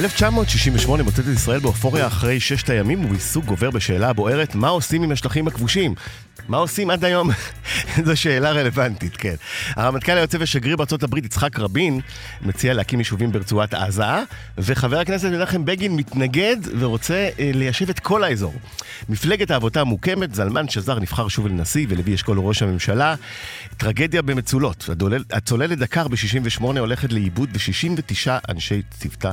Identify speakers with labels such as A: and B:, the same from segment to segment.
A: 1968 מוצאת את ישראל באופוריה אחרי ששת הימים ובעיסוק גובר בשאלה הבוערת מה עושים עם השטחים הכבושים. מה עושים עד היום? זו שאלה רלוונטית, כן. הרמטכ"ל היוצא ושגריר בארצות הברית יצחק רבין מציע להקים יישובים ברצועת עזה, וחבר הכנסת מנחם בגין מתנגד ורוצה אה, ליישב את כל האזור. מפלגת העבודה מוקמת, זלמן שזר נבחר שוב לנשיא ולוי אשכול ראש הממשלה. טרגדיה במצולות, הצוללת דקר ב-68 הולכת לאיבוד ו-69 אנשי צוותה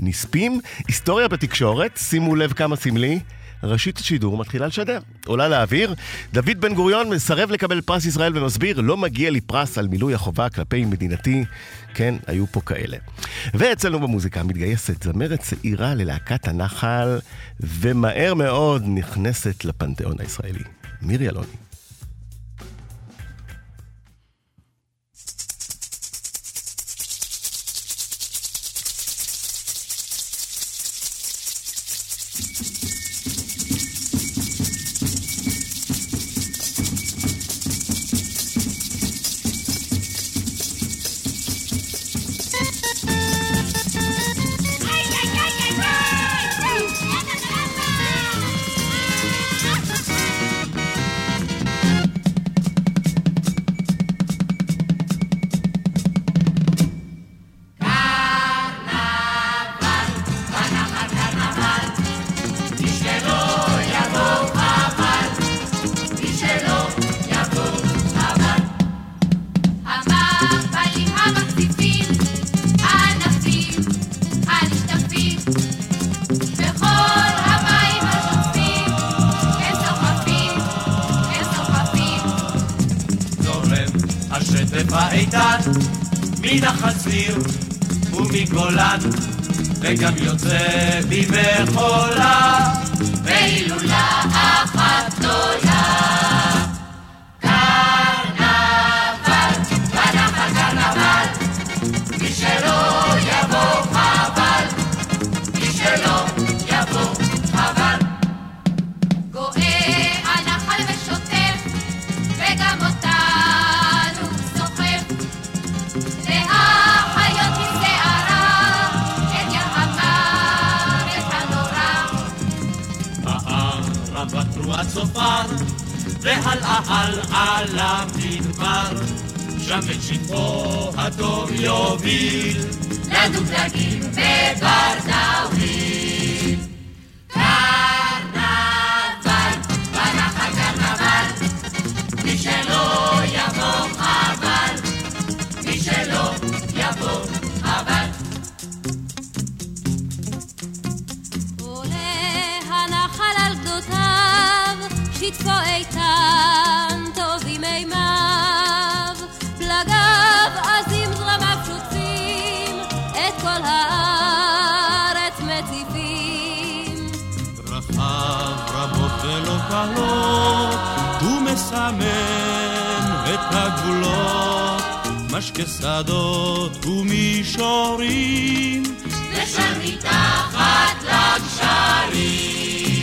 A: נספים. היסטוריה בתקשורת, שימו לב כמה סמלי. ראשית השידור מתחילה לשדר. עולה לאוויר, דוד בן גוריון מסרב לקבל פרס ישראל ומסביר, לא מגיע לי פרס על מילוי החובה כלפי מדינתי. כן, היו פה כאלה. ואצלנו במוזיקה מתגייסת זמרת צעירה ללהקת הנחל, ומהר מאוד נכנסת לפנתיאון הישראלי. מירי אלוני.
B: וגם יוצא במחולה
C: והילולה שטפו איתן, טובים מימיו, פלגיו עזים זרמיו שוטפים, את כל הארץ מציפים.
B: דרכיו רבות ולא קלות, הוא מסמן את הגבולות, משקה שדות ומישורים,
C: ושם מתחת לגשרים.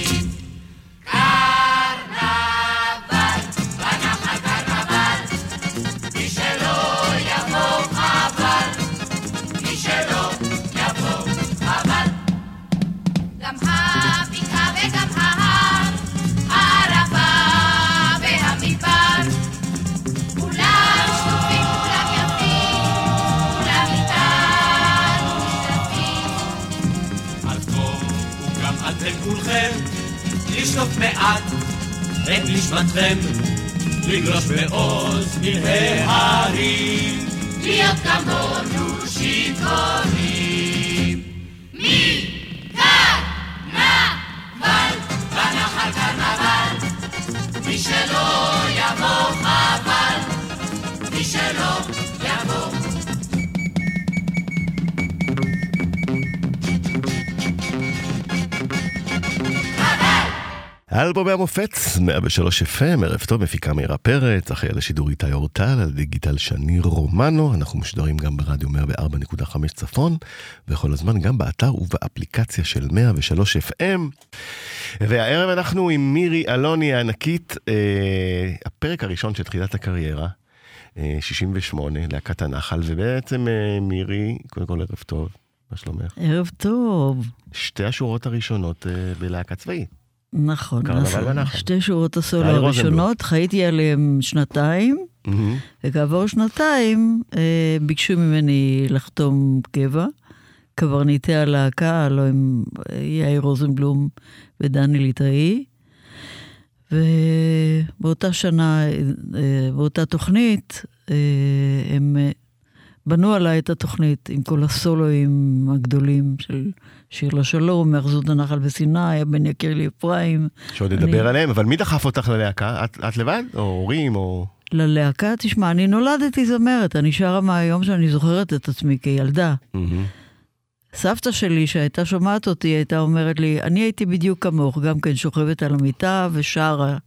B: את נשמתכם, לגלוש בעוז מן ההרים.
C: להיות כמונו שיכורים. מקרנבל, בנחל קרנבל, מי שלא יבוא חבל, מי שלא
A: אלבומי המופת, 103 FM, ערב טוב, מפיקה מאירה פרץ, אחראי על השידור איתי אורטל, על דיגיטל שני רומנו, אנחנו משודרים גם ברדיו 104.5 צפון, וכל הזמן גם באתר ובאפליקציה של 103 FM. והערב אנחנו עם מירי אלוני הענקית, אה, הפרק הראשון של תחילת הקריירה, אה, 68, להקת הנחל, ובעצם אה, מירי, קודם כל ערב טוב, מה שלומך?
D: ערב טוב.
A: שתי השורות הראשונות אה, בלהקה צבאית.
D: נכון,
A: בנחל.
D: שתי שורות הסולו. הראשונות, חייתי עליהן שנתיים. וכעבור שנתיים אה, ביקשו ממני לחתום קבע. קברניטי הלהקה, הלוא הם אה, יאיר רוזנבלום ודני ליטאי. ובאותה שנה, אה, באותה תוכנית, הם בנו עליי את התוכנית עם כל הסולואים הגדולים של שיר לשלום, מאחזות הנחל בסיני, הבן יקיר לי אפרים.
A: שעוד
D: אני-
A: נדבר עליהם, אבל מי דחף אותך ללהקה? את, את לבד? או הורים? או...
D: ללהקה, תשמע, אני נולדתי זמרת, אני שרה מהיום שאני זוכרת את עצמי כילדה.
A: מהמם.
D: סבתא שלי, שהייתה שומעת אותי, הייתה אומרת לי, אני הייתי בדיוק כמוך, גם כן שוכבת על המיטה ושרה.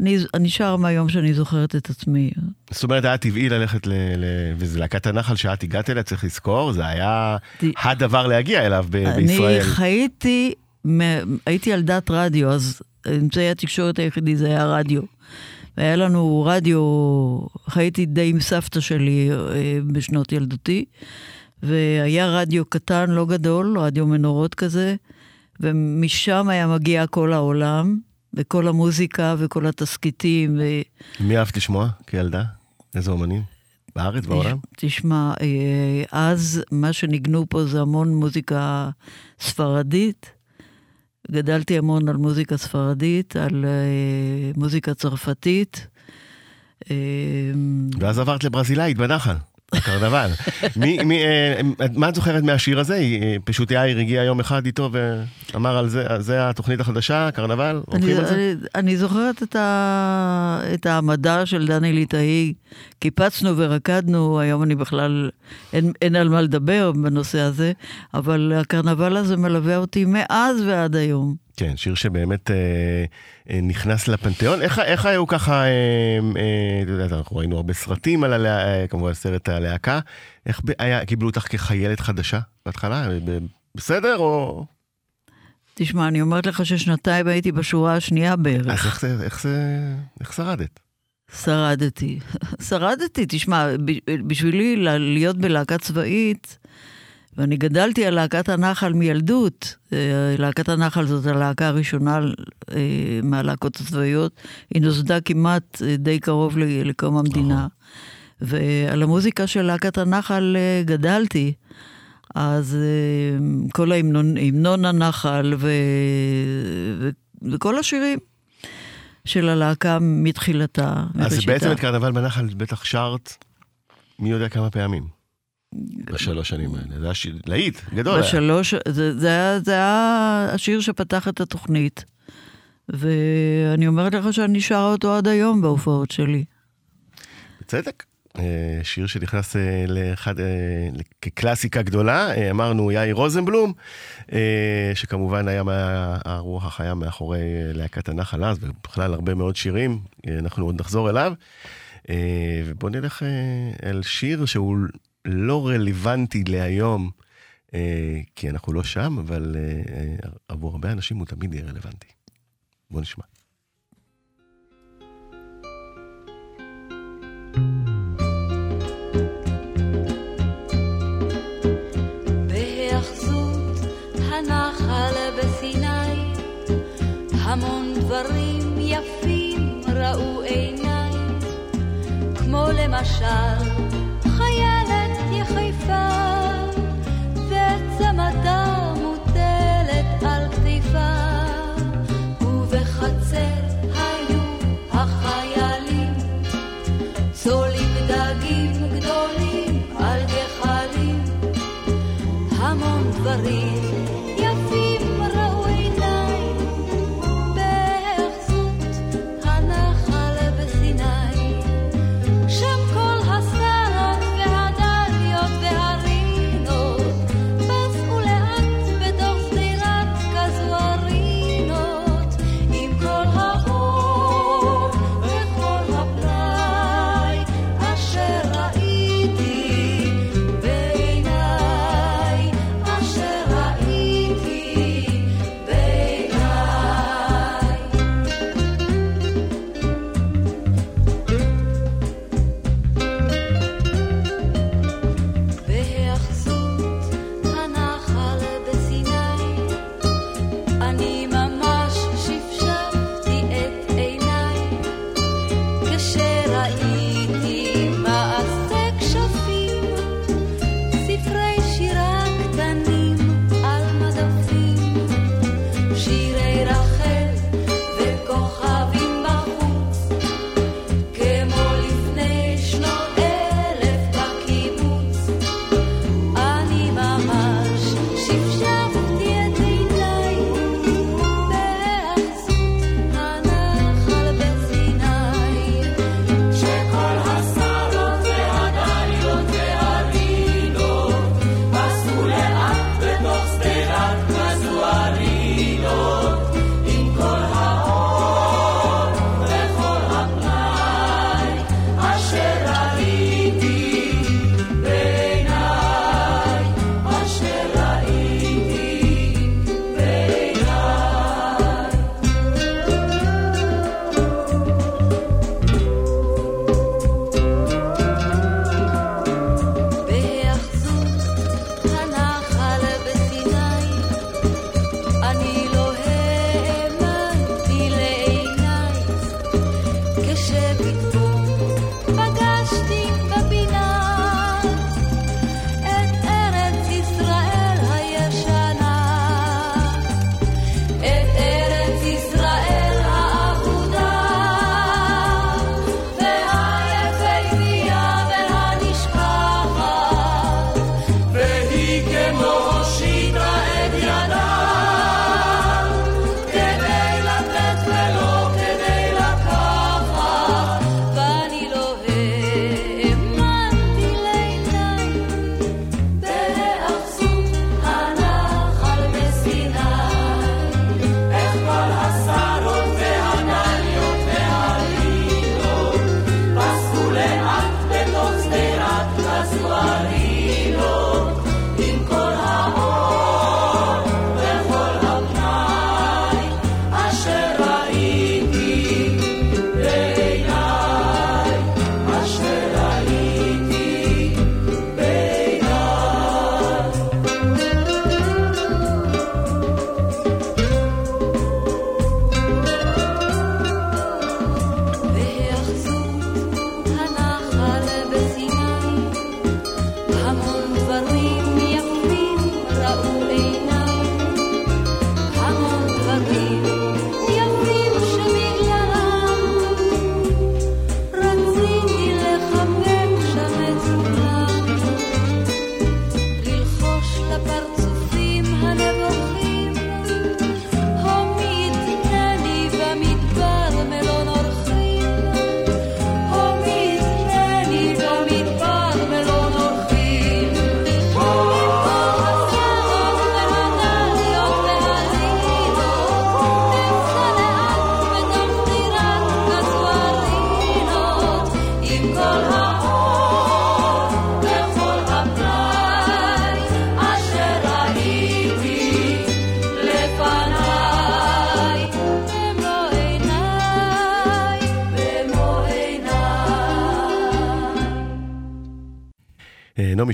D: אני, אני שרה מהיום שאני זוכרת את עצמי.
A: זאת אומרת, היה טבעי ללכת ל... ל... וזה להקת הנחל שאת הגעת אליה, צריך לזכור, זה היה
D: די-
A: הדבר להגיע אליו ב...
D: אני
A: בישראל.
D: חייתי, מ- הייתי ילדת רדיו, אז אמצעי התקשורת היחידי זה היה רדיו. והיה לנו רדיו, חייתי די עם סבתא שלי אה, בשנות ילדותי, והיה רדיו קטן, לא גדול, רדיו מנורות כזה, ומשם היה מגיע כל העולם, וכל המוזיקה וכל התסכיתים. ו...
A: מי אהבת לשמוע כילדה? איזה אומנים? בארץ, בעולם?
D: תשמע, אה, אז מה שניגנו פה זה המון מוזיקה ספרדית. גדלתי המון על מוזיקה ספרדית, על אה, מוזיקה צרפתית. אה,
A: ואז עברת לברזילאית בנחל, בקרנבל. מי, מי, אה, מה את זוכרת מהשיר הזה? אה, פשוט יאיר הגיע יום אחד איתו ואמר על זה, זה התוכנית החדשה, קרנבל?
D: אני,
A: הולכים על זה?
D: אני זוכרת את, ה, את העמדה של דני ליטאי, קיפצנו ורקדנו, היום אני בכלל, אין, אין על מה לדבר בנושא הזה, אבל הקרנבל הזה מלווה אותי מאז ועד היום.
A: כן, שיר שבאמת אה, אה, נכנס לפנתיאון. איך, איך היו ככה, אה, אה, אתה יודע, אנחנו ראינו הרבה סרטים על, הלהקה, אה, כמובן סרט הלהקה. איך ב- היה, קיבלו אותך כחיילת חדשה בהתחלה? ב- בסדר או...
D: תשמע, אני אומרת לך ששנתיים הייתי בשורה השנייה
A: אז
D: בערך.
A: איך זה, איך זה, איך שרדת?
D: שרדתי. שרדתי, תשמע, בשבילי להיות בלהקה צבאית, ואני גדלתי על להקת הנחל מילדות. אה, להקת הנחל זאת הלהקה הראשונה אה, מהלהקות הצבאיות. היא נוסדה כמעט אה, די קרוב לקום המדינה. ועל המוזיקה של להקת הנחל גדלתי. אז כל ההמנון, המנון הנחל ו, ו, וכל השירים של הלהקה מתחילתה.
A: אז. בעצם את קרנבל בנחל בטח שרת מי יודע כמה פעמים. בשלוש שנים האלה. זה היה שיר להיט, גדול. היה.
D: בשלוש, זה, זה, היה, זה היה השיר שפתח את התוכנית. ואני אומרת לך שאני שרה אותו עד היום בהופעות שלי.
A: בצדק. אה, שיר שנכנס אה, לאחד, אה, כקלאסיקה גדולה, אמרנו יאיר רוזנבלום, שכמובן היה מה- הרוח החיה מאחורי להקת הנחל אז, ובכלל הרבה מאוד שירים, אנחנו עוד נחזור אליו. ובואו נלך אל שיר שהוא לא רלוונטי להיום, אה, כי אנחנו לא שם, אבל אה, אה, עבור הרבה אנשים הוא תמיד יהיה רלוונטי. בואו נשמע.
C: המון דברים יפים ראו עיניי, כמו למשל 怎
A: 么都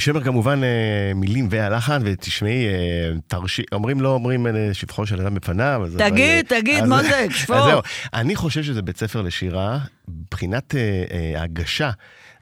A: שמר כמובן אה, מילים והלחן, ותשמעי, אה, תרשי, אומרים לא אומרים אה, שבחו של אדם בפניו. אז אבל,
D: תגיד,
A: אה,
D: תגיד,
A: אז-. זהו, אני חושב שזה בית ספר לשירה, מבחינת ההגשה,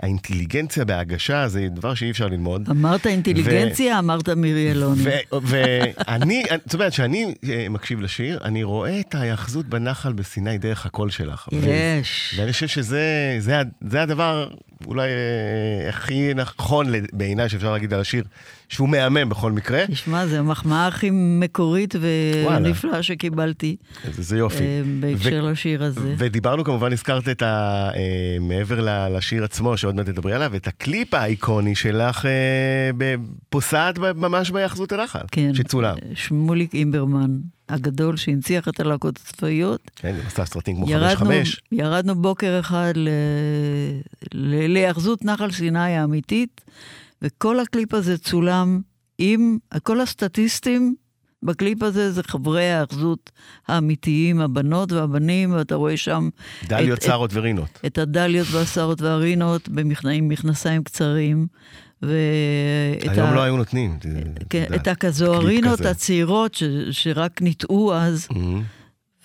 A: האינטליגנציה בהגשה זה דבר שאי אפשר ללמוד.
D: אמרת אינטליגנציה, אמרת מירי אלוני.
A: ו- ואני, זאת אומרת, כשאני מקשיב לשיר, אני רואה את ההיאחזות בנחל בסיני דרך הקול שלך. ו-
D: יש.
A: ואני חושב שזה זה, זה הדבר אולי אה, הכי נכון בעיניי שאפשר להגיד על השיר, שהוא מהמם בכל מקרה.
D: תשמע, זו המחמאה הכי מקורית. ונפלאה שקיבלתי
A: זה, זה יופי.
D: אה, בהקשר לשיר הזה.
A: ודיברנו כמובן, הזכרת את ה... אה, מעבר ל- לשיר עצמו, שעוד מעט תדברי עליו, את הקליפ האיקוני שלך אה, פוסעת ממש בהיאחזות הנחל,
D: כן.
A: שצולם.
D: שמוליק אימברמן הגדול שהנציח את הלהקות הצבאיות.
A: כן, זה עשה סרטים כמו
D: ירדנו,
A: 5-5.
D: ירדנו בוקר אחד ל- ל- להיאחזות נחל סיני האמיתית, וכל הקליפ הזה צולם עם, כל הסטטיסטים בקליפ הזה זה חברי ההאחזות האמיתיים, הבנות והבנים, ואתה רואה שם
A: דליות,
D: את-
A: צרות ורינות.
D: את הדליות והשרות והרינות במכנסיים מכנסיים קצרים. ואת
A: היום
D: ה-
A: לא היו נותנים.
D: כן,
A: את
D: הכזוהרינות. הצעירות ש, שרק ניטעו אז,
A: Mhm.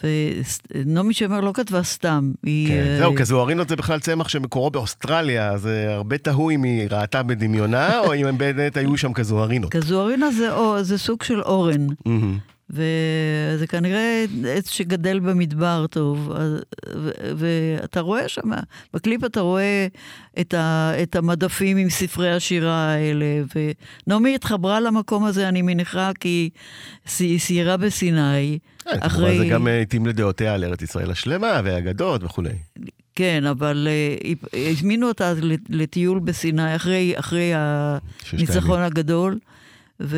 D: ונעמי שמר לא כתבה סתם. היא,
A: כן,
D: אה,
A: זהו, כזוהרינות זה בכלל צמח שמקורו באוסטרליה, אז אה, הרבה תהו אם היא ראתה בדמיונה, או אם הם באמת היו שם כזוהרינות.
D: כזוהרינה זה, סוג של אורן,
A: מהמם.
D: וזה כנראה עץ שגדל במדבר טוב, ואתה רואה שם, בקליפ אתה רואה את, ה, את המדפים עם ספרי השירה האלה, ונעמי התחברה למקום הזה, אני מניחה, כי היא סיירה בסיני.
A: אה, כמובן זה גם אה, התאים לדעותיה על ארץ ישראל השלמה והאגדות וכולי.
D: כן, אבל אה, הזמינו אותה לטיול בסיני אחרי, אחרי הניצחון הגדול, ו,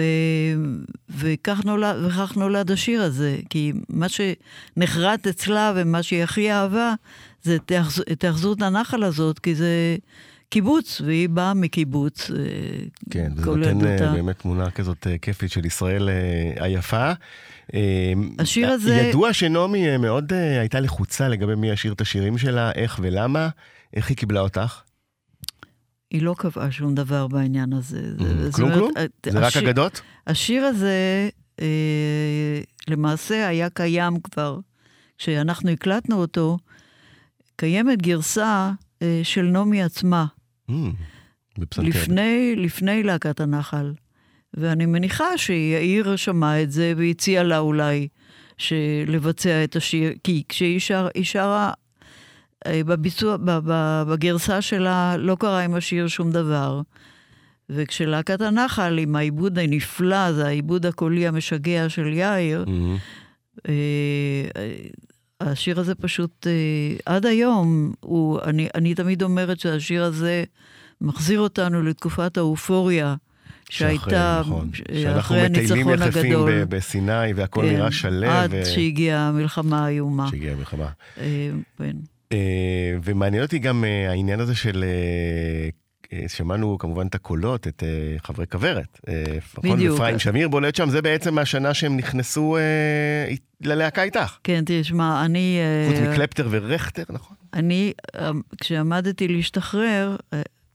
D: וכך, נולד, וכך נולד השיר הזה. כי מה שנחרט אצלה ומה שהיא הכי אהבה, זה את ההאחזות הנחל הזאת, כי זה קיבוץ, והיא באה מקיבוץ. אה,
A: כן,
D: כל
A: נותן אה,
D: ילדותה.
A: באמת תמונה כזאת אה, כיפית של ישראל היפה. אה,
D: השיר הזה-
A: ידוע שנעמי מאוד הייתה לחוצה לגבי מי ישיר את השירים שלה, איך ולמה. איך היא קיבלה אותך?
D: היא לא קבעה שום דבר בעניין הזה. זה- זאת
A: כלום כלום? זה רק אגדות?
D: השיר הזה אה, למעשה היה קיים כבר. כשאנחנו הקלטנו אותו, קיימת גרסה אה, של נעמי עצמה,
A: Mm.
D: לפני, לפני להקת הנחל. ואני מניחה שיאיר שמע את זה והציע לה אולי לבצע את השיר, כי כשהיא שר, היא שרה בביצוע, ב- ב- בגרסה שלה לא קרה עם השיר שום דבר. וכשלהקת הנחל, עם העיבוד הנפלא, זה העיבוד הקולי המשגע של יאיר,
A: Mhm.
D: אה, אה, השיר הזה פשוט, אה, עד היום, הוא, אני, אני תמיד אומרת שהשיר הזה מחזיר אותנו לתקופת האופוריה שהייתה
A: נכון. שאנחנו
D: אחרי
A: מטיילים
D: הניצחון
A: יחפים
D: הגדול.
A: ב- בסיני והכל
D: כן,
A: נראה שלו.
D: עד
A: ו-
D: שהגיעה המלחמה האיומה.
A: שהגיעה המלחמה.
D: אה, כן.
A: אה, ומעניין אותי גם אה, העניין הזה של... אה, שמענו כמובן את הקולות, את חברי כוורת. נכון?
D: בדיוק.
A: אפרים שמיר בולט שם, זה בעצם השנה שהם נכנסו אה, ללהקה איתך.
D: כן, תשמע, אני... אה,
A: חוץ מקלפטר ורכטר, נכון?
D: אני, כשעמדתי להשתחרר,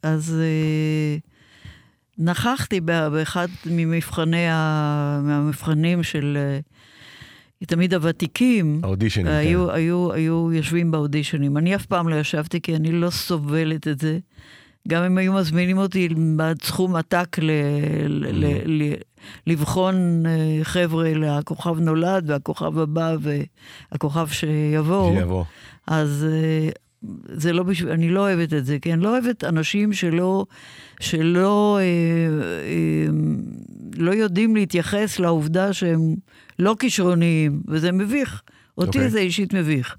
D: אז אה, נכחתי באחד ממבחני. מהמבחנים של... אה, תמיד הוותיקים,
A: האודישנים, כן.
D: היו, היו, היו יושבים באודישנים. אני אף פעם לא ישבתי כי אני לא סובלת את זה. גם אם היו מזמינים אותי סכום עתק ל, ל, ל, ל, לבחון אה, חבר'ה לכוכב נולד והכוכב הבא והכוכב שיבוא.
A: שיבוא.
D: אז אה, זה לא בשביל, אני לא אוהבת את זה, כי אני לא אוהבת אנשים שלא, שלא אה, אה, לא יודעים להתייחס לעובדה שהם לא כישרוניים, וזה מביך. אותי
A: אוקיי.
D: זה אישית מביך.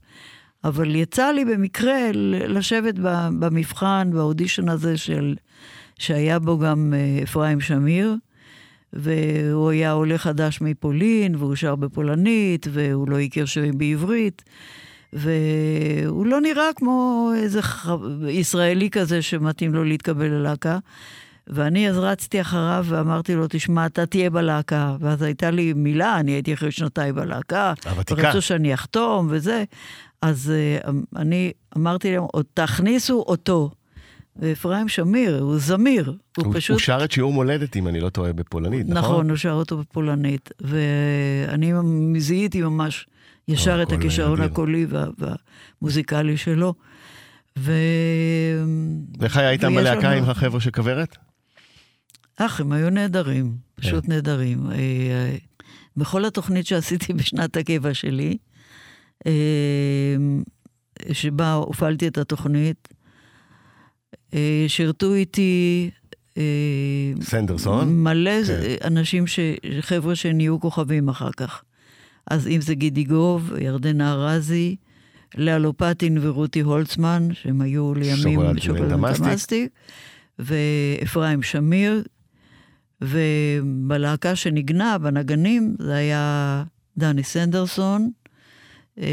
D: אבל יצא לי במקרה לשבת במבחן, באודישן הזה של, שהיה בו גם אה, אפרים שמיר, והוא היה עולה חדש מפולין, והוא שר בפולנית, והוא לא הכיר שירים בעברית. והוא לא נראה כמו איזה ח... ישראלי כזה שמתאים לו להתקבל ללהקה. ואני אז רצתי אחריו ואמרתי לו, תשמע, אתה תהיה בלהקה. ואז הייתה לי מילה, אני הייתי אחרי שנתיים בלהקה.
A: הוותיקה.
D: ורצו שאני אחתום וזה. אז uh, אני אמרתי להם, "עוד תכניסו אותו. ואפרים שמיר, הוא זמיר. הוא,
A: הוא,
D: פשוט...
A: הוא שר את שיעור מולדת, אם אני לא טועה, בפולנית, נכון?
D: נכון, הוא שר אותו בפולנית. ואני זיהיתי ממש ישר את הכישרון. הקולי וה- והמוזיקלי שלו. ו...
A: ואיך היה איתם בלהקה עם החבר'ה של כוורת?
D: אך, הם היו נהדרים, פשוט נהדרים. אה, אה, בכל התוכנית שעשיתי בשנת הקבע שלי, אה, שבה הופעלתי את התוכנית, שירתו איתי
A: סנדרסון?
D: מלא
A: כן.
D: כן. אנשים, ש... חבר'ה שנהיו כוכבים אחר כך. אז אם זה גידי גוב, ירדנה ארזי, לאה לופטין ורותי הולצמן, שהם היו לימים
A: שוקולד. דמאסטיק,
D: ואפרים שמיר, ובלהקה שניגנה, בנגנים, זה היה דני סנדרסון, אה,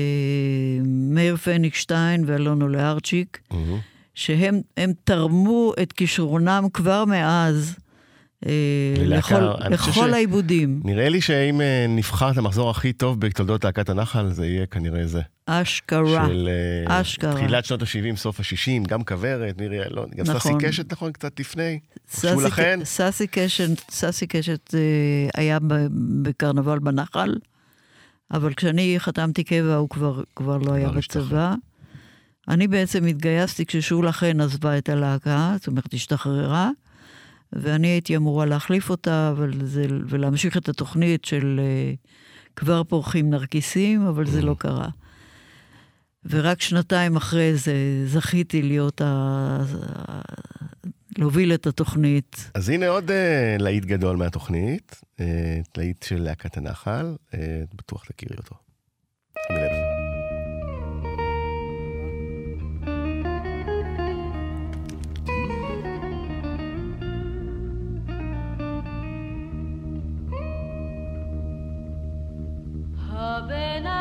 D: מאיר פניגשטיין ואלונו לארצ'יק.
A: מהמם.
D: שהם הם תרמו את כישרונם כבר מאז
A: ללהקה,
D: לכל,
A: ש-
D: העיבודים.
A: נראה לי שאם אה, נבחר את המחזור הכי טוב בתולדות להקת הנחל, זה יהיה כנראה זה.
D: אשכרה.
A: של אה,
D: אשכרה.
A: תחילת שנות ה-70, סוף ה-60, גם כוורת, נראה, לא, גם ססי
D: נכון.
A: קשת, נכון, קצת לפני.
D: ססי-
A: הוגשו לכן?
D: ססי קשת, ססי קשת אה, היה בקרנבל בנחל, אבל כשאני חתמתי קבע הוא כבר, כבר לא היה. בצבא. אני בעצם התגייסתי כששולה חן עזבה את הלהקה, זאת אומרת השתחררה, ואני הייתי אמורה להחליף אותה זה, ולהמשיך את התוכנית של אה, כבר פורחים נרקיסים, אבל זה לא קרה. ורק שנתיים אחרי זה זכיתי להיות ה... להוביל את התוכנית.
A: אז הנה עוד אה, להיט גדול מהתוכנית, אה, להיט של להקת הנחל, אה, בטוח תכירי אותו.
C: הבן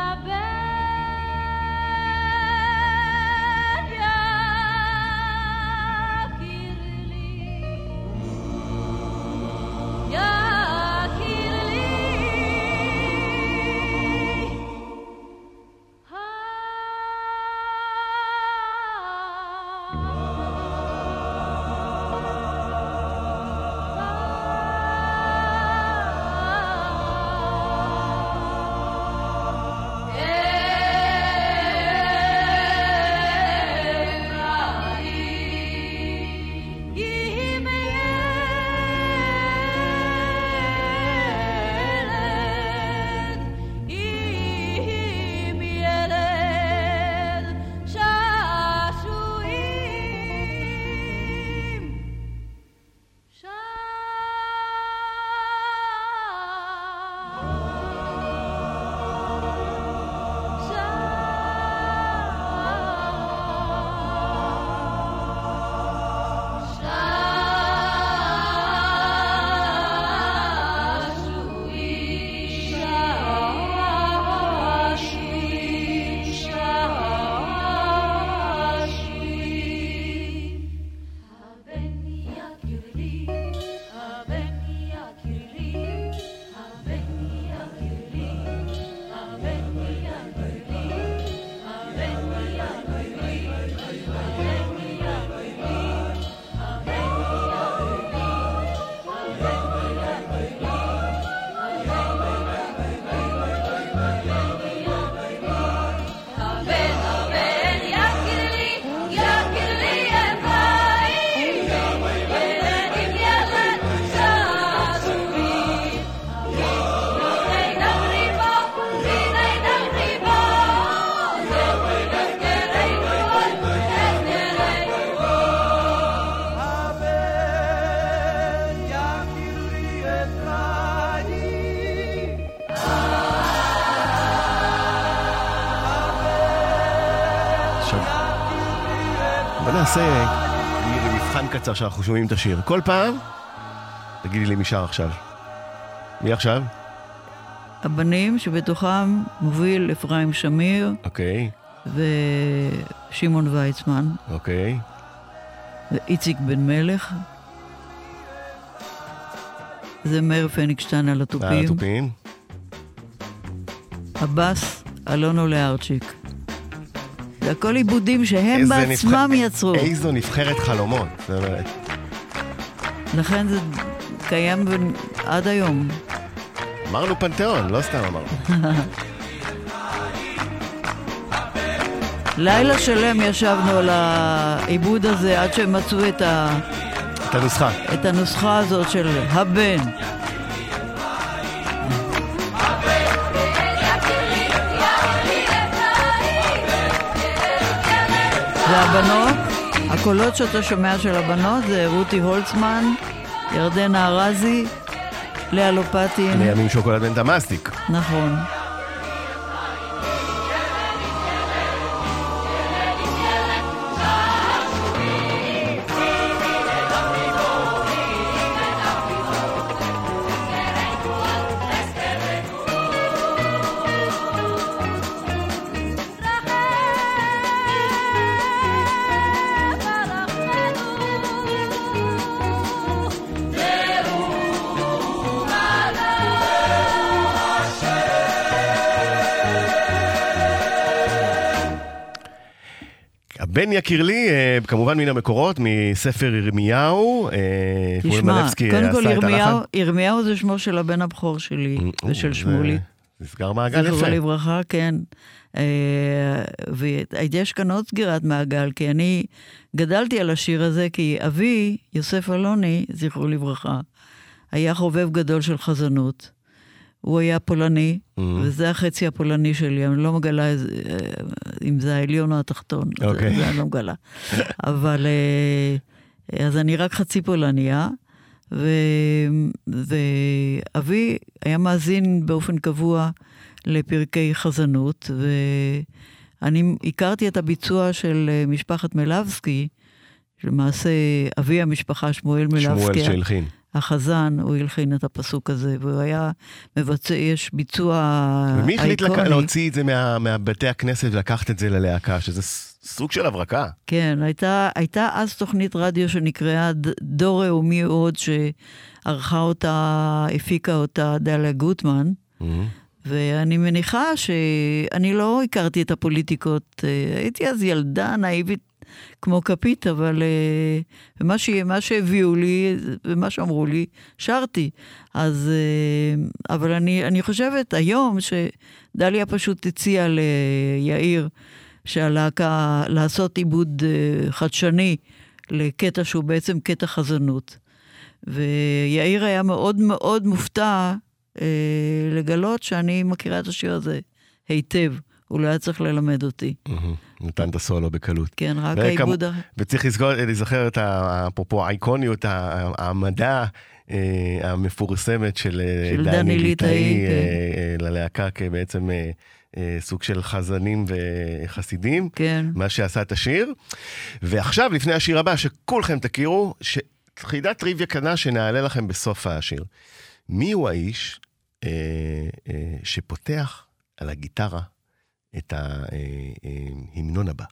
A: קצר שאנחנו שומעים את השיר. כל פעם, תגידי לי מי שר עכשיו. מי עכשיו?
D: הבנים שבתוכם מוביל אפרים שמיר
A: אוקיי,
D: ושמעון ויצמן
A: אוקיי.
D: ואיציק בן מלך. זה מאיר פניגשטיין על
A: על
D: התופים.
A: התופים.
D: הבאס, אלונו לארצ'יק. הכל עיבודים שהם בעצמם
A: נבח-
D: יצרו.
A: איזו נבחרת חלומות. זאת אומרת,
D: לכן זה קיים ב- עד היום.
A: אמרנו פנתיאון, לא סתם אמרנו.
D: לילה שלם ישבנו על העיבוד הזה עד שהם מצאו את, ה,
A: את הנוסחה.
D: את הנוסחה הזאת של הבן. והבנות, הקולות שאתה שומע של הבנות זה רותי הולצמן, ירדנה ארזי, לאה לופטין,
A: לימים שוקולד בן דמאסטיק.
D: נכון.
A: הבן יקיר לי, אה, כמובן מן המקורות, מספר ירמיהו. אה,
D: תשמע, קודם
A: עשה
D: כל ירמיהו. ירמיהו זה שמו של הבן הבכור שלי ושל שמולי.
A: נסגר מעגל
D: זכרו
A: יפה.
D: לברכה, כן. אה, ויש כאן עוד סגירת מעגל, כי אני גדלתי על השיר הזה, כי אבי, יוסף אלוני, זכרו לברכה, היה חובב גדול של חזנות. הוא היה פולני,
A: Mhm.
D: וזה החצי הפולני שלי, אני לא מגלה איזה- אה, אם זה העליון או התחתון, זה-
A: אוקיי.
D: זה אני לא מגלה. אבל, אה, אז אני רק חצי פולניה, ו... ואבי היה מאזין באופן קבוע לפרקי חזנות, ואני הכרתי את הביצוע של אה, משפחת מלבסקי, למעשה אבי המשפחה, שמואל מלבסקי,
A: שמואל שהלחין.
D: החזן, הוא הלחין את הפסוק הזה, והוא היה מבצע, יש ביצוע
A: ומי החליט לק-
D: אייקוני.
A: להוציא את זה מה- מהבתי הכנסת ולקחת את זה ללהקה, שזה סוג של הברקה.
D: כן, הייתה, הייתה אז תוכנית רדיו שנקראה ד- דור לאומי עוד, שערכה אותה, הפיקה אותה דליה גוטמן, ואני מניחה שאני לא הכרתי את הפוליטיקות, אה, הייתי אז ילדה נאיבית כמו כפית, אבל אה, ומה ש- מה שהביאו לי ומה שאמרו לי, שרתי. אז, אה, אבל אני, אני חושבת היום שדליה פשוט הציעה ליאיר שהלהקה, לעשות עיבוד חדשני לקטע שהוא בעצם קטע חזנות. ויאיר היה מאוד מאוד מופתע אה, לגלות שאני מכירה את השיר הזה היטב. הוא לא היה צריך ללמד אותי.
A: נתן את הסולו בקלות.
D: כן, רק העיבוד...
A: וצריך לזכור, לזכר את אפרופו האיקוניות, ה- העמדה אה, המפורסמת של אה, דני
D: ליטאי, כן.
A: אה, אה, ללהקה כבעצם סוג של חזנים וחסידים.
D: כן.
A: מה שעשה את השיר. ועכשיו, לפני השיר הבא, שכולכם תכירו, חידת טריוויה קטנה שנעלה לכם בסוף השיר. מי הוא האיש אה, אה, שפותח על הגיטרה את ההמנון הבא?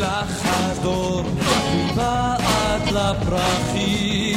C: ישלח הדור מבעד לפרחים.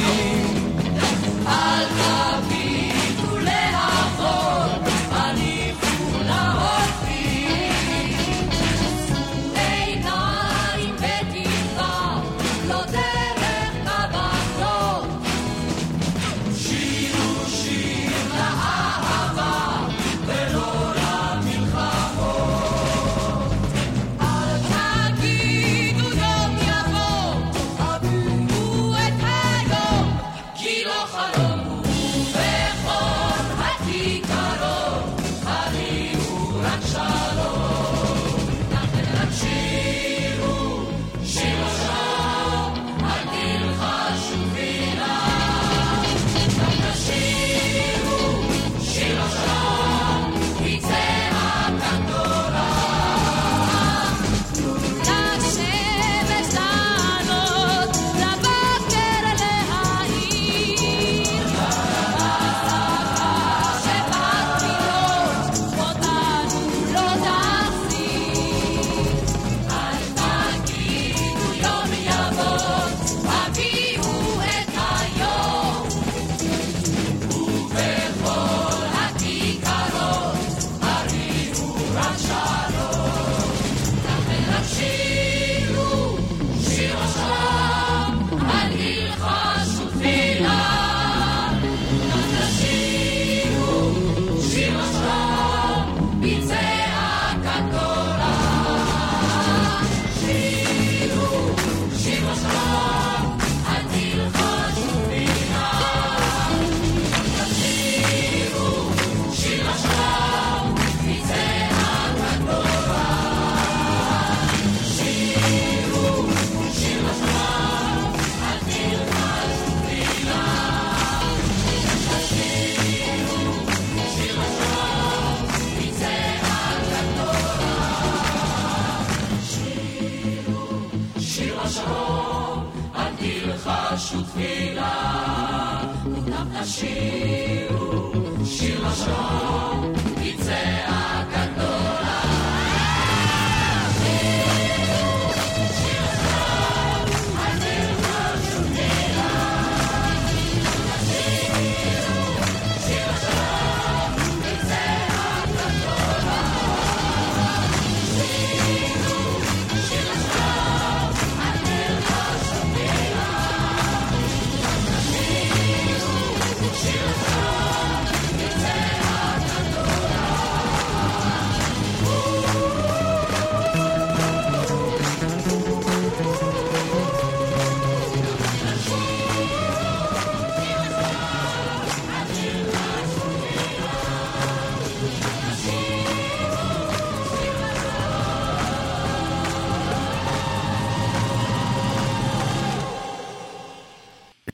E: Shiro, Shiro, Shiro.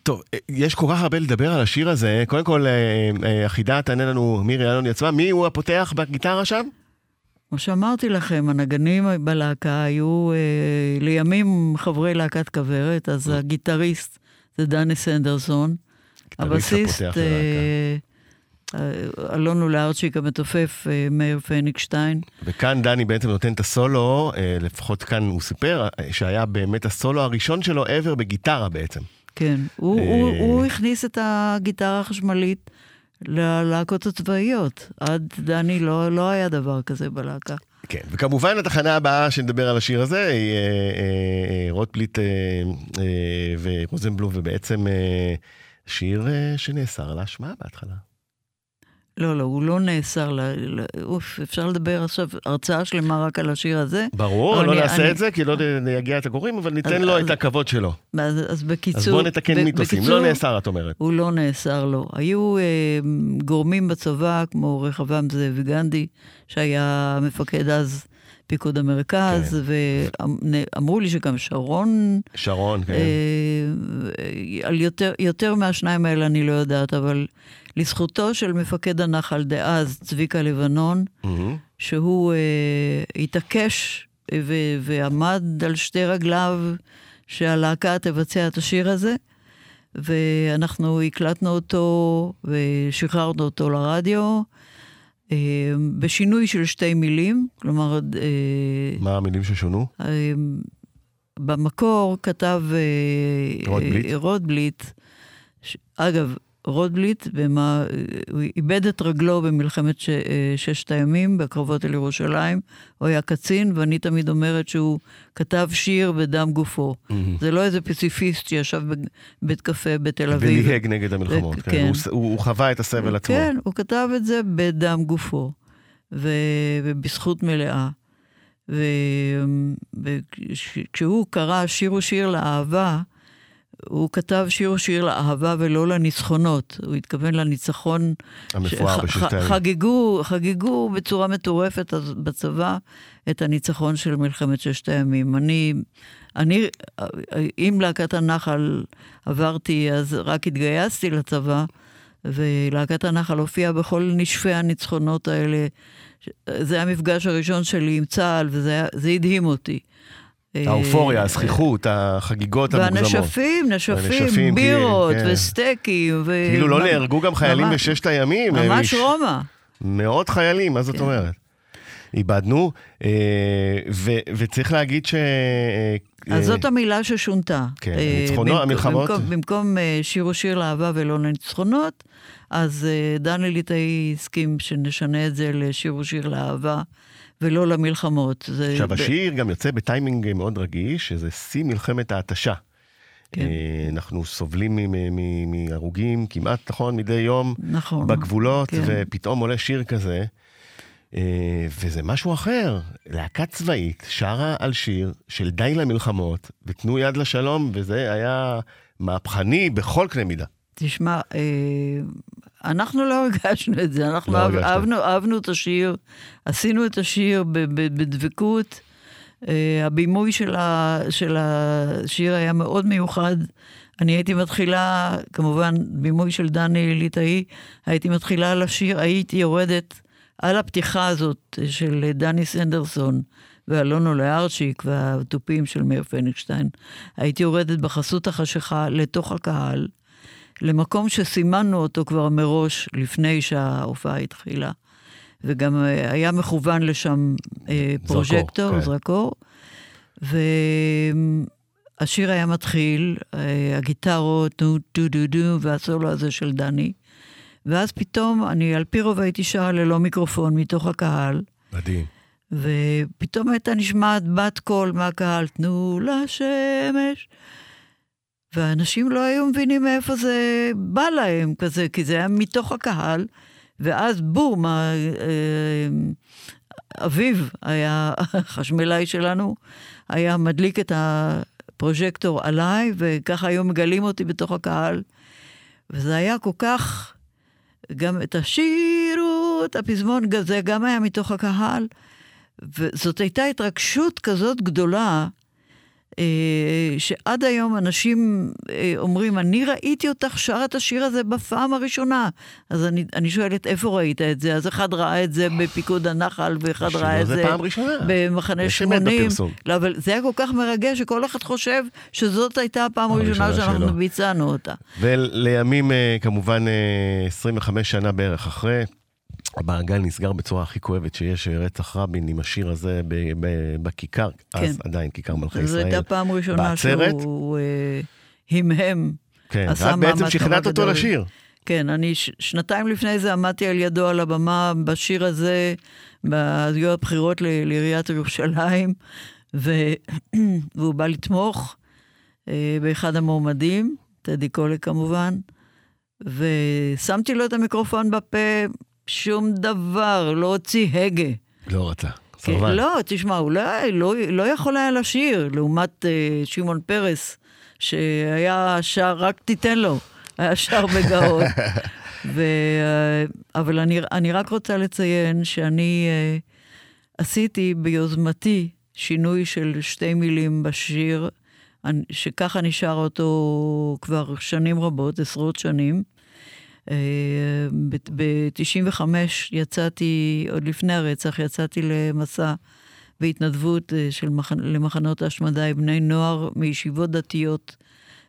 A: טוב, אה, יש כל כך הרבה לדבר על השיר הזה. קודם כל, אה, אה, החידה תענה לנו מירי אלוני עצמה. מי הוא הפותח בגיטרה שם?
D: כמו שאמרתי לכם, הנגנים בלהקה היו אה, לימים חברי להקת כוורת, אז הגיטריסט זה דני סנדרסון. הבסיסט, אה, אה, אלונו לארצ'יק המתופף, אה, מאיר פניגשטיין.
A: וכאן דני בעצם נותן את הסולו, אה, לפחות כאן הוא סיפר, שהיה באמת הסולו הראשון שלו ever בגיטרה בעצם.
D: כן, הוא,
A: אה.
D: הוא, הוא הכניס את הגיטרה החשמלית ללהקות הצבאיות. עד דני לא, לא היה דבר כזה בלהקה.
A: כן, וכמובן התחנה הבאה שנדבר על השיר הזה היא אה, אה, אה, רוטבליט אה, אה, ורוזנבלום, ובעצם אה, שיר אה, שנאסר על האשמה בהתחלה.
D: לא, לא, הוא לא נאסר, ל... אוף, אפשר לדבר עכשיו הרצאה שלמה רק על השיר הזה?
A: ברור, לא
D: אני-
A: נעשה
D: אני-
A: את זה, כי לא נגיע את הגורים, אבל ניתן
D: אז-
A: לו
D: אז-
A: את הכבוד שלו.
D: אז, אז בקיצור...
A: אז בואו נתקן מיתוסים. לא נאסר, את אומרת.
D: הוא לא נאסר לו. היו אה, גורמים בצבא, כמו רחבעם זאבי גנדי, שהיה מפקד אז פיקוד המרכז,
A: כן.
D: ואמרו לי שגם שרון,
A: שרון, כן.
D: אה, על יותר, יותר מהשניים האלה אני לא יודעת, אבל לזכותו של מפקד הנחל דאז, צביקה לבנון,
A: מהמם.
D: שהוא אה, התעקש ו- ועמד על שתי רגליו שהלהקה תבצע את השיר הזה, ואנחנו הקלטנו אותו ושחררנו אותו לרדיו, אה, בשינוי של שתי מילים, כלומר, אה,
A: מה המילים ששונו?
D: אה, במקור כתב
A: רוטבליט.
D: רוטבליט. ש- אגב, רוטבליט, במה, הוא איבד את רגלו במלחמת ש, אה, ששת הימים, בקרבות על ירושלים. הוא היה קצין, ואני תמיד אומרת שהוא כתב שיר בדם גופו. זה לא איזה פציפיסט שישב בבית קפה בתל אביב.
A: וניהג נגד המלחמות,
D: ו-
A: כן.
D: כן.
A: הוא, הוא, הוא חווה את הסבל עצמו.
D: כן, הוא כתב את זה בדם גופו, ו... ובזכות מלאה. וכשהוא קרא שיר הוא שיר לאהבה, הוא כתב שיר שיר לאהבה ולא לניצחונות. הוא התכוון לניצחון.
A: המפואר
D: ש-
A: בששת
D: ח-
A: הימים.
D: חגגו, חגגו בצורה מטורפת בצבא את הניצחון של מלחמת ששת הימים. אני, אני, עם להקת הנחל עברתי, אז רק התגייסתי לצבא, ולהקת הנחל הופיעה בכל נשפי הניצחונות האלה. זה המפגש הראשון שלי עם צה"ל, וזה הדהים אותי.
A: האופוריה,
D: אה,
A: הזכיחות, החגיגות המוגזמות.
D: והנשפים, נשפים,
A: והנשפים,
D: בירות
A: כן, כן.
D: וסטייקים. ו...
A: כאילו לא נהרגו גם חיילים
D: ממש-
A: בששת הימים.
D: ממש רומא.
A: מאות חיילים, מה זאת
D: כן.
A: אומרת? איבדנו, אה, ו- וצריך להגיד ש... אה,
D: אז זאת המילה ששונתה.
A: כן, הניצחונות,
D: במקום-
A: המלחמות.
D: במקום, במקום אה, שיר לאהבה ולא לניצחונות, אז אה, דני ליטאי הסכים שנשנה את זה לשיר ושיר לאהבה ולא למלחמות.
A: עכשיו,
D: ב-
A: השיר גם יוצא בטיימינג מאוד רגיש, שזה שיא מלחמת ההתשה.
D: כן.
A: אה, אנחנו סובלים מהרוגים כמעט, נכון, מדי יום
D: נכון.
A: בגבולות,
D: כן.
A: ופתאום עולה שיר כזה, אה, וזה משהו אחר. להקה צבאית שרה על שיר של די למלחמות, ותנו יד לשלום, וזה היה מהפכני בכל קנה מידה.
D: תשמע, אנחנו לא הרגשנו את זה, אנחנו
A: לא
D: אהב-. אהבנו, אהבנו את השיר, עשינו את השיר בדבקות. אה, הבימוי של, ה, של השיר היה מאוד מיוחד. אני הייתי מתחילה, כמובן, בימוי של דני ליטאי, הייתי מתחילה על השיר, הייתי יורדת על הפתיחה הזאת של דני סנדרסון ואלונו לארצ'יק והתופים של מאיר פניגשטיין. הייתי יורדת בחסות החשיכה לתוך הקהל, למקום שסימנו אותו כבר מראש, לפני שההופעה התחילה. וגם אה, היה מכוון לשם אה, פרוז'קטור,
A: כן.
D: זרקור. והשיר היה מתחיל, אה, הגיטרות, נו דו דו דו, והסולו הזה של דני. ואז פתאום, אני על פי רוב הייתי שרה ללא מיקרופון מתוך הקהל,
A: מדהים.
D: ופתאום הייתה נשמעת בת קול מהקהל, תנו לשמש. ואנשים לא היו מבינים מאיפה זה בא להם כזה, כי זה היה מתוך הקהל, ואז בום, אה, אביב היה החשמלאי שלנו, היה מדליק את הפרוז'קטור עליי, וככה היו מגלים אותי בתוך הקהל. וזה היה כל כך, גם את השירו, את הפזמון, זה גם היה מתוך הקהל. וזאת הייתה התרגשות כזאת גדולה, שעד היום אנשים אה, אומרים, אני ראיתי אותך שרה את השיר הזה בפעם הראשונה. אז אני, אני שואלת, איפה ראית את זה? אז אחד ראה את זה בפיקוד הנחל, ואחד ראה את זה. במחנה
A: יש אמת
D: 80.
A: בפרסום.
D: לא, אבל זה היה כל כך מרגש, שכל אחד חושב שזאת הייתה הפעם
A: הראשונה
D: שאנחנו
A: שלו.
D: ביצענו אותה.
A: ולימים, אה, כמובן, אה, 25 שנה בערך אחרי, המעגל נסגר בצורה הכי כואבת שיש, רצח רבין עם השיר הזה ב- ב- בכיכר, אז
D: כן.
A: עדיין כיכר מלכי
D: זו
A: ישראל.
D: הייתה פעם ראשונה
A: בעצרת?
D: שהוא אה, המהם.
A: כן,
D: עשה
A: את בעצם שכנעת אותו
D: גדול.
A: לשיר.
D: כן, אני ש- שנתיים לפני זה עמדתי על ידו על הבמה בשיר הזה, היו הבחירות ל- לעיריית ירושלים, ו... והוא בא לתמוך אה, באחד המועמדים, טדי קולק כמובן, ושמתי לו את המיקרופון בפה, שום דבר, לא הוציא הגה.
A: לא רצה,
D: כן,
A: סרבן.
D: לא, תשמע, הוא לא, לא, יכול היה לשיר, לעומת אה, שמעון פרס, שהיה שר, רק תיתן לו, היה שר בגאון. ו, אה, אבל אני, אני רק רוצה לציין שאני אה, עשיתי ביוזמתי שינוי של שתי מילים בשיר, שככה נשאר אותו כבר שנים רבות, עשרות שנים. ב-95 יצאתי, עוד לפני הרצח, יצאתי למסע בהתנדבות אה, של מח... למחנות ההשמדה עם בני נוער מישיבות דתיות,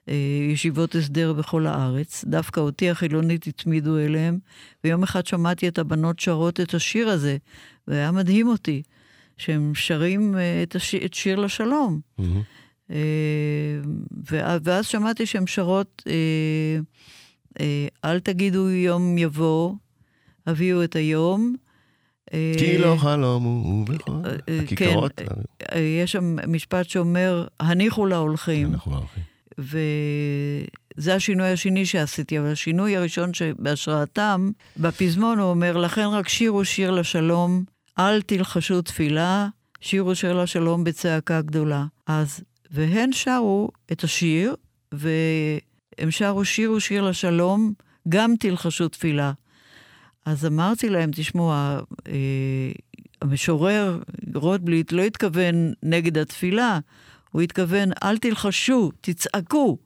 D: אה, ישיבות הסדר בכל הארץ. דווקא אותי החילונית הצמידו אליהם, ויום אחד שמעתי את הבנות שרות את השיר הזה, והיה מדהים אותי, שהם שרים אה, את, הש... את שיר לשלום. אה, ואז- שמעתי שהן שרות, אה, אה, אל תגידו יום יבוא, הביאו את היום. אה,
A: כי לא חלום הוא בכל
D: אה, אה,
A: הכיכרות.
D: כן, אה, יש שם משפט שאומר, הניחו להולכים.
A: אנחנו לא הולכים.
D: וזה השינוי השני שעשיתי, אבל השינוי הראשון שבהשראתם, בפזמון הוא אומר, לכן רק שירו שיר לשלום, אל תלחשו תפילה, שירו שיר לשלום בצעקה גדולה. אז, והן שרו את השיר, והם שרו שיר לשלום, גם תלחשו תפילה. אז אמרתי להם, תשמעו, אה, המשורר רוטבליט לא התכוון נגד התפילה, הוא התכוון, אל תלחשו, תצעקו.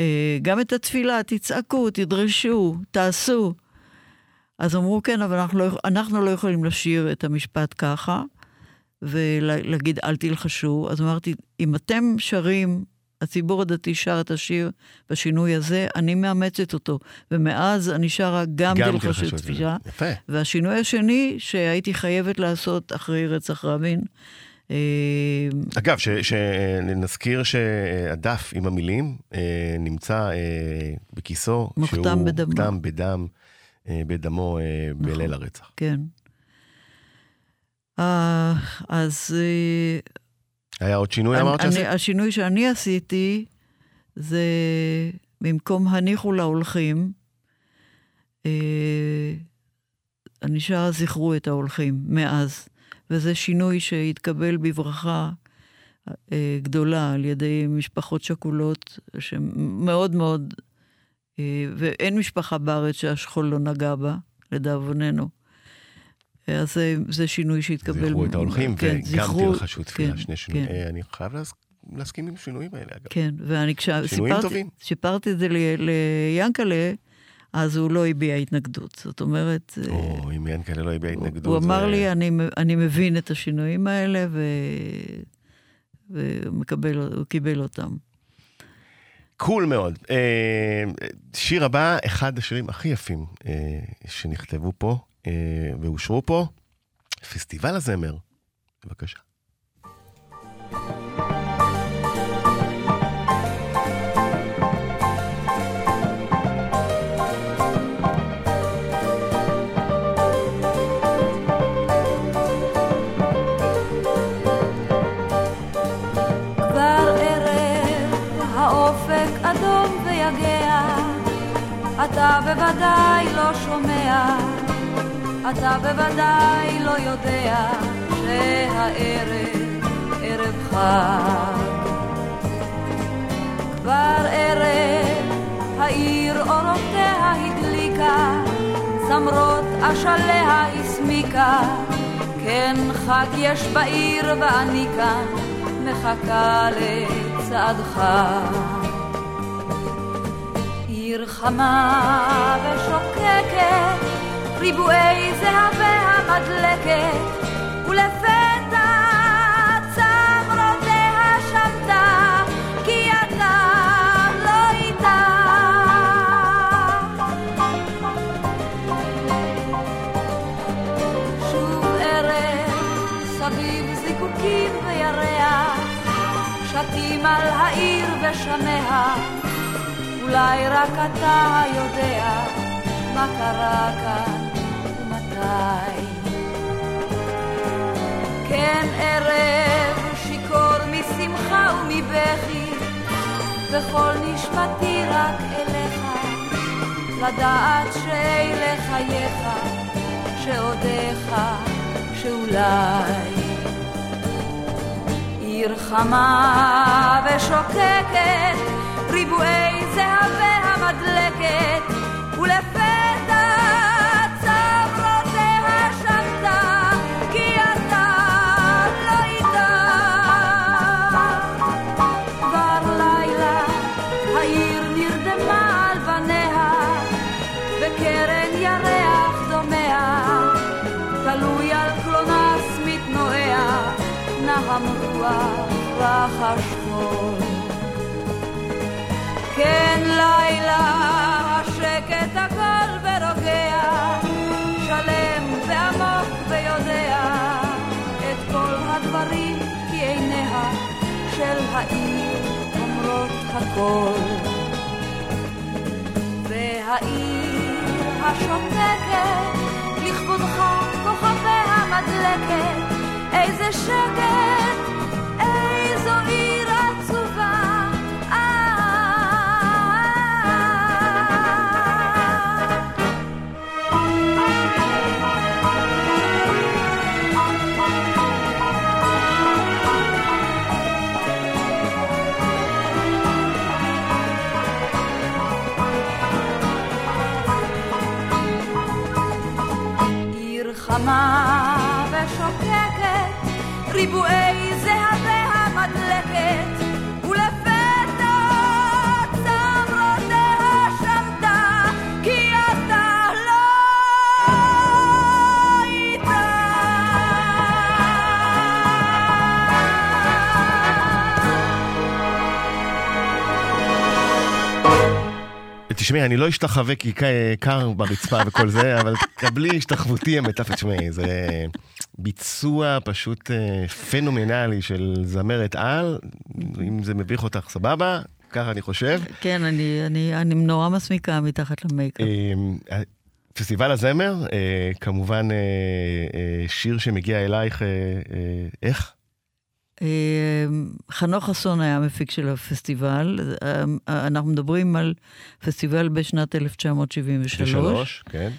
D: אה, גם את התפילה, תצעקו, תדרשו, תעשו. אז אמרו, כן, אבל אנחנו לא, אנחנו לא יכולים לשיר את המשפט ככה, ולהגיד, אל תלחשו. אז אמרתי, אם אתם שרים, הציבור הדתי שר את השיר בשינוי הזה, אני מאמצת אותו. ומאז אני שרה גם,
A: גם
D: תלחשו
A: תלחשו
D: תפילה.
A: יפה.
D: והשינוי השני שהייתי חייבת לעשות אחרי רצח רבין, אה,
A: אגב, שנזכיר שהדף עם המילים אה, נמצא אה, בכיסו.
D: מוכתם
A: שהוא
D: בדמו.
A: מוכתם בדם, בדמו אה, בליל הרצח.
D: כן. אז
A: היה עוד שינוי
D: אני-
A: אמרת שעשית?
D: השינוי שאני עשיתי זה במקום הניחו להולכים, אה, אני שרה זכרו את ההולכים מאז, וזה שינוי שהתקבל בברכה אה, גדולה על ידי משפחות שכולות, שמאוד מאוד, אה, ואין משפחה בארץ שהשכול לא נגע בה, לדאבוננו. אז זה, זה שינוי שהתקבל.
A: זכרו את ההולכים,
D: כן,
A: וגם
D: זכרו-
A: תלחשו תפילה,
D: כן,
A: שני שינויים.
D: כן.
A: אני חייב להס- להסכים עם השינויים האלה, אגב.
D: כן, ואני כשסיפרתי. סיפרתי את זה ליאנקלה, אז הוא לא הביע התנגדות. זאת אומרת, אה,
A: או, אם ינקלה לא הביע התנגדות.
D: הוא אמר
A: זה-
D: לי, אני, אני מבין את השינויים האלה, ו... ומקבל, הוא קיבל אותם.
A: קול מאוד. אה, שיר הבא, אחד השירים הכי יפים שנכתבו פה ואושרו פה, פסטיבל הזמר. בבקשה.
C: אתה בוודאי לא שומע, אתה בוודאי לא יודע שהערב ערב חג. כבר ערב העיר אורותיה הדליקה, צמרות אשליה הסמיקה, כן חג יש בעיר ואני כאן מחכה לצעדך. עיר חמה ושוקקת, ריבועי זהבי המדלקת, ולפתע צמרותיה שמתה, כי אתה לא איתה. שוב ערב, סביב זיקוקים וירח, שתים על העיר ושמיה, אולי רק אתה יודע מה קרה כאן ומתי. כן ערב שיכור משמחה ומבכי, וכל נשמתי רק אליך, לדעת שאלה חייך, שעודיך, שאולי. עיר חמה ושוקקת, ריבועי זהבי המדלקת, ולפתע נהם רוח רחש חול. כן לילה השקט הכל ורוגע, שלם ועמוק ויודע את כל הדברים כי עיניה של העיר אומרות הכל. והעיר השותקת, לכבודך כוכביה מדלקת, איזה שקט, איזו עיר ריבועי זהביה מדלקת, ולפתע צמרותיה שמטה, כי אתה לא איתה.
A: תשמעי, אני לא אשתחווה כי קר ברצפה וכל זה, אבל קבלי השתחוותי המטפת. תשמעי, זה ביצוע פשוט אה, פנומנלי של זמרת על. אם זה מביך אותך, סבבה, ככה אני חושב.
D: כן, אני, אני, אני נורא מסמיקה מתחת למייקאפ.
A: אה, פסטיבל הזמר, אה, כמובן אה, אה, שיר שמגיע אלייך, אה, אה, איך?
D: אה, חנוך חסון היה המפיק של הפסטיבל. אה, אנחנו מדברים על פסטיבל בשנת 1973,
A: בשלוש, כן.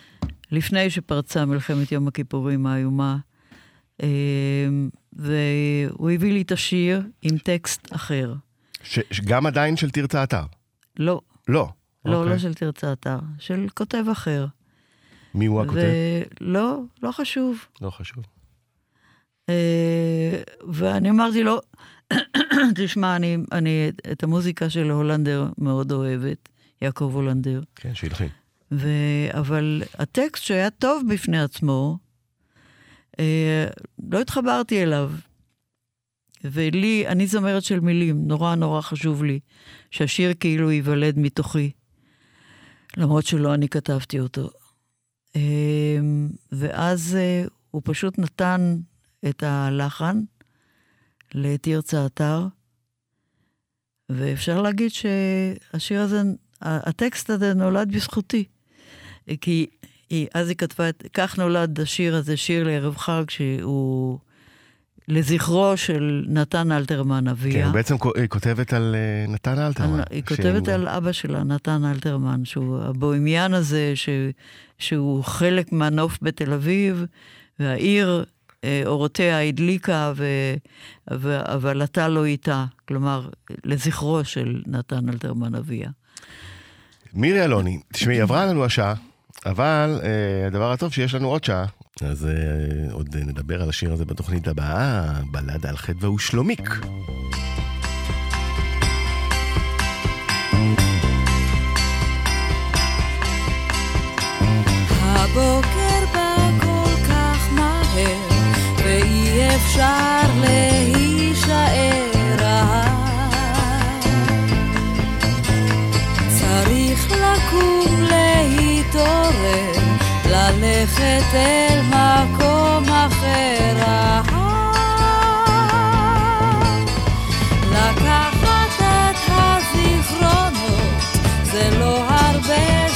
D: לפני שפרצה מלחמת יום הכיפורים האיומה. אה, והוא הביא לי את השיר עם טקסט אחר.
A: שגם עדיין של תרצה אתר.
D: לא,
A: לא.
D: לא,
A: אוקיי.
D: לא של תרצה אתר, של כותב אחר.
A: מי הוא הכותב?
D: ולא, לא חשוב.
A: לא חשוב.
D: אה, ואני אמרתי לו, תשמע, אני, אני את המוזיקה של הולנדר מאוד אוהבת, יעקב הולנדר.
A: כן, שילחין.
D: ו... אבל הטקסט שהיה טוב בפני עצמו, לא התחברתי אליו. ולי, אני זמרת של מילים, נורא נורא חשוב לי שהשיר כאילו ייוולד מתוכי, למרות שלא אני כתבתי אותו. אה, ואז אה, הוא פשוט נתן את הלחן לתרצה אתר, ואפשר להגיד שהשיר הזה, הטקסט הזה נולד בזכותי. כי היא, אז היא כתבה את, כך נולד השיר הזה, שיר לערב חג, שהוא לזכרו של נתן אלתרמן, אביה.
A: כן, בעצם היא כותבת על אה, נתן אלתרמן.
D: היא כותבת על אבא שלה, נתן אלתרמן, שהוא הבוהמיין הזה, ש, שהוא חלק מהנוף בתל אביב, והעיר, אה, אורותיה הדליקה, ו, ו, אבל אתה לא איתה. כלומר, לזכרו של נתן אלתרמן אביה.
A: מירי אלוני, תשמעי, עברה לנו השעה, אבל אה, הדבר הטוב שיש לנו עוד שעה, אז אה, עוד נדבר על השיר הזה בתוכנית הבאה, בלדה על חטא והוא שלומיק.
C: הבוקר בא כל כך מהר, ואי אפשר להישאר רעב. צריך לקום להתעורר, ללכת אל מקום אחר. לקחת את הזיכרונות, זה לא הרבה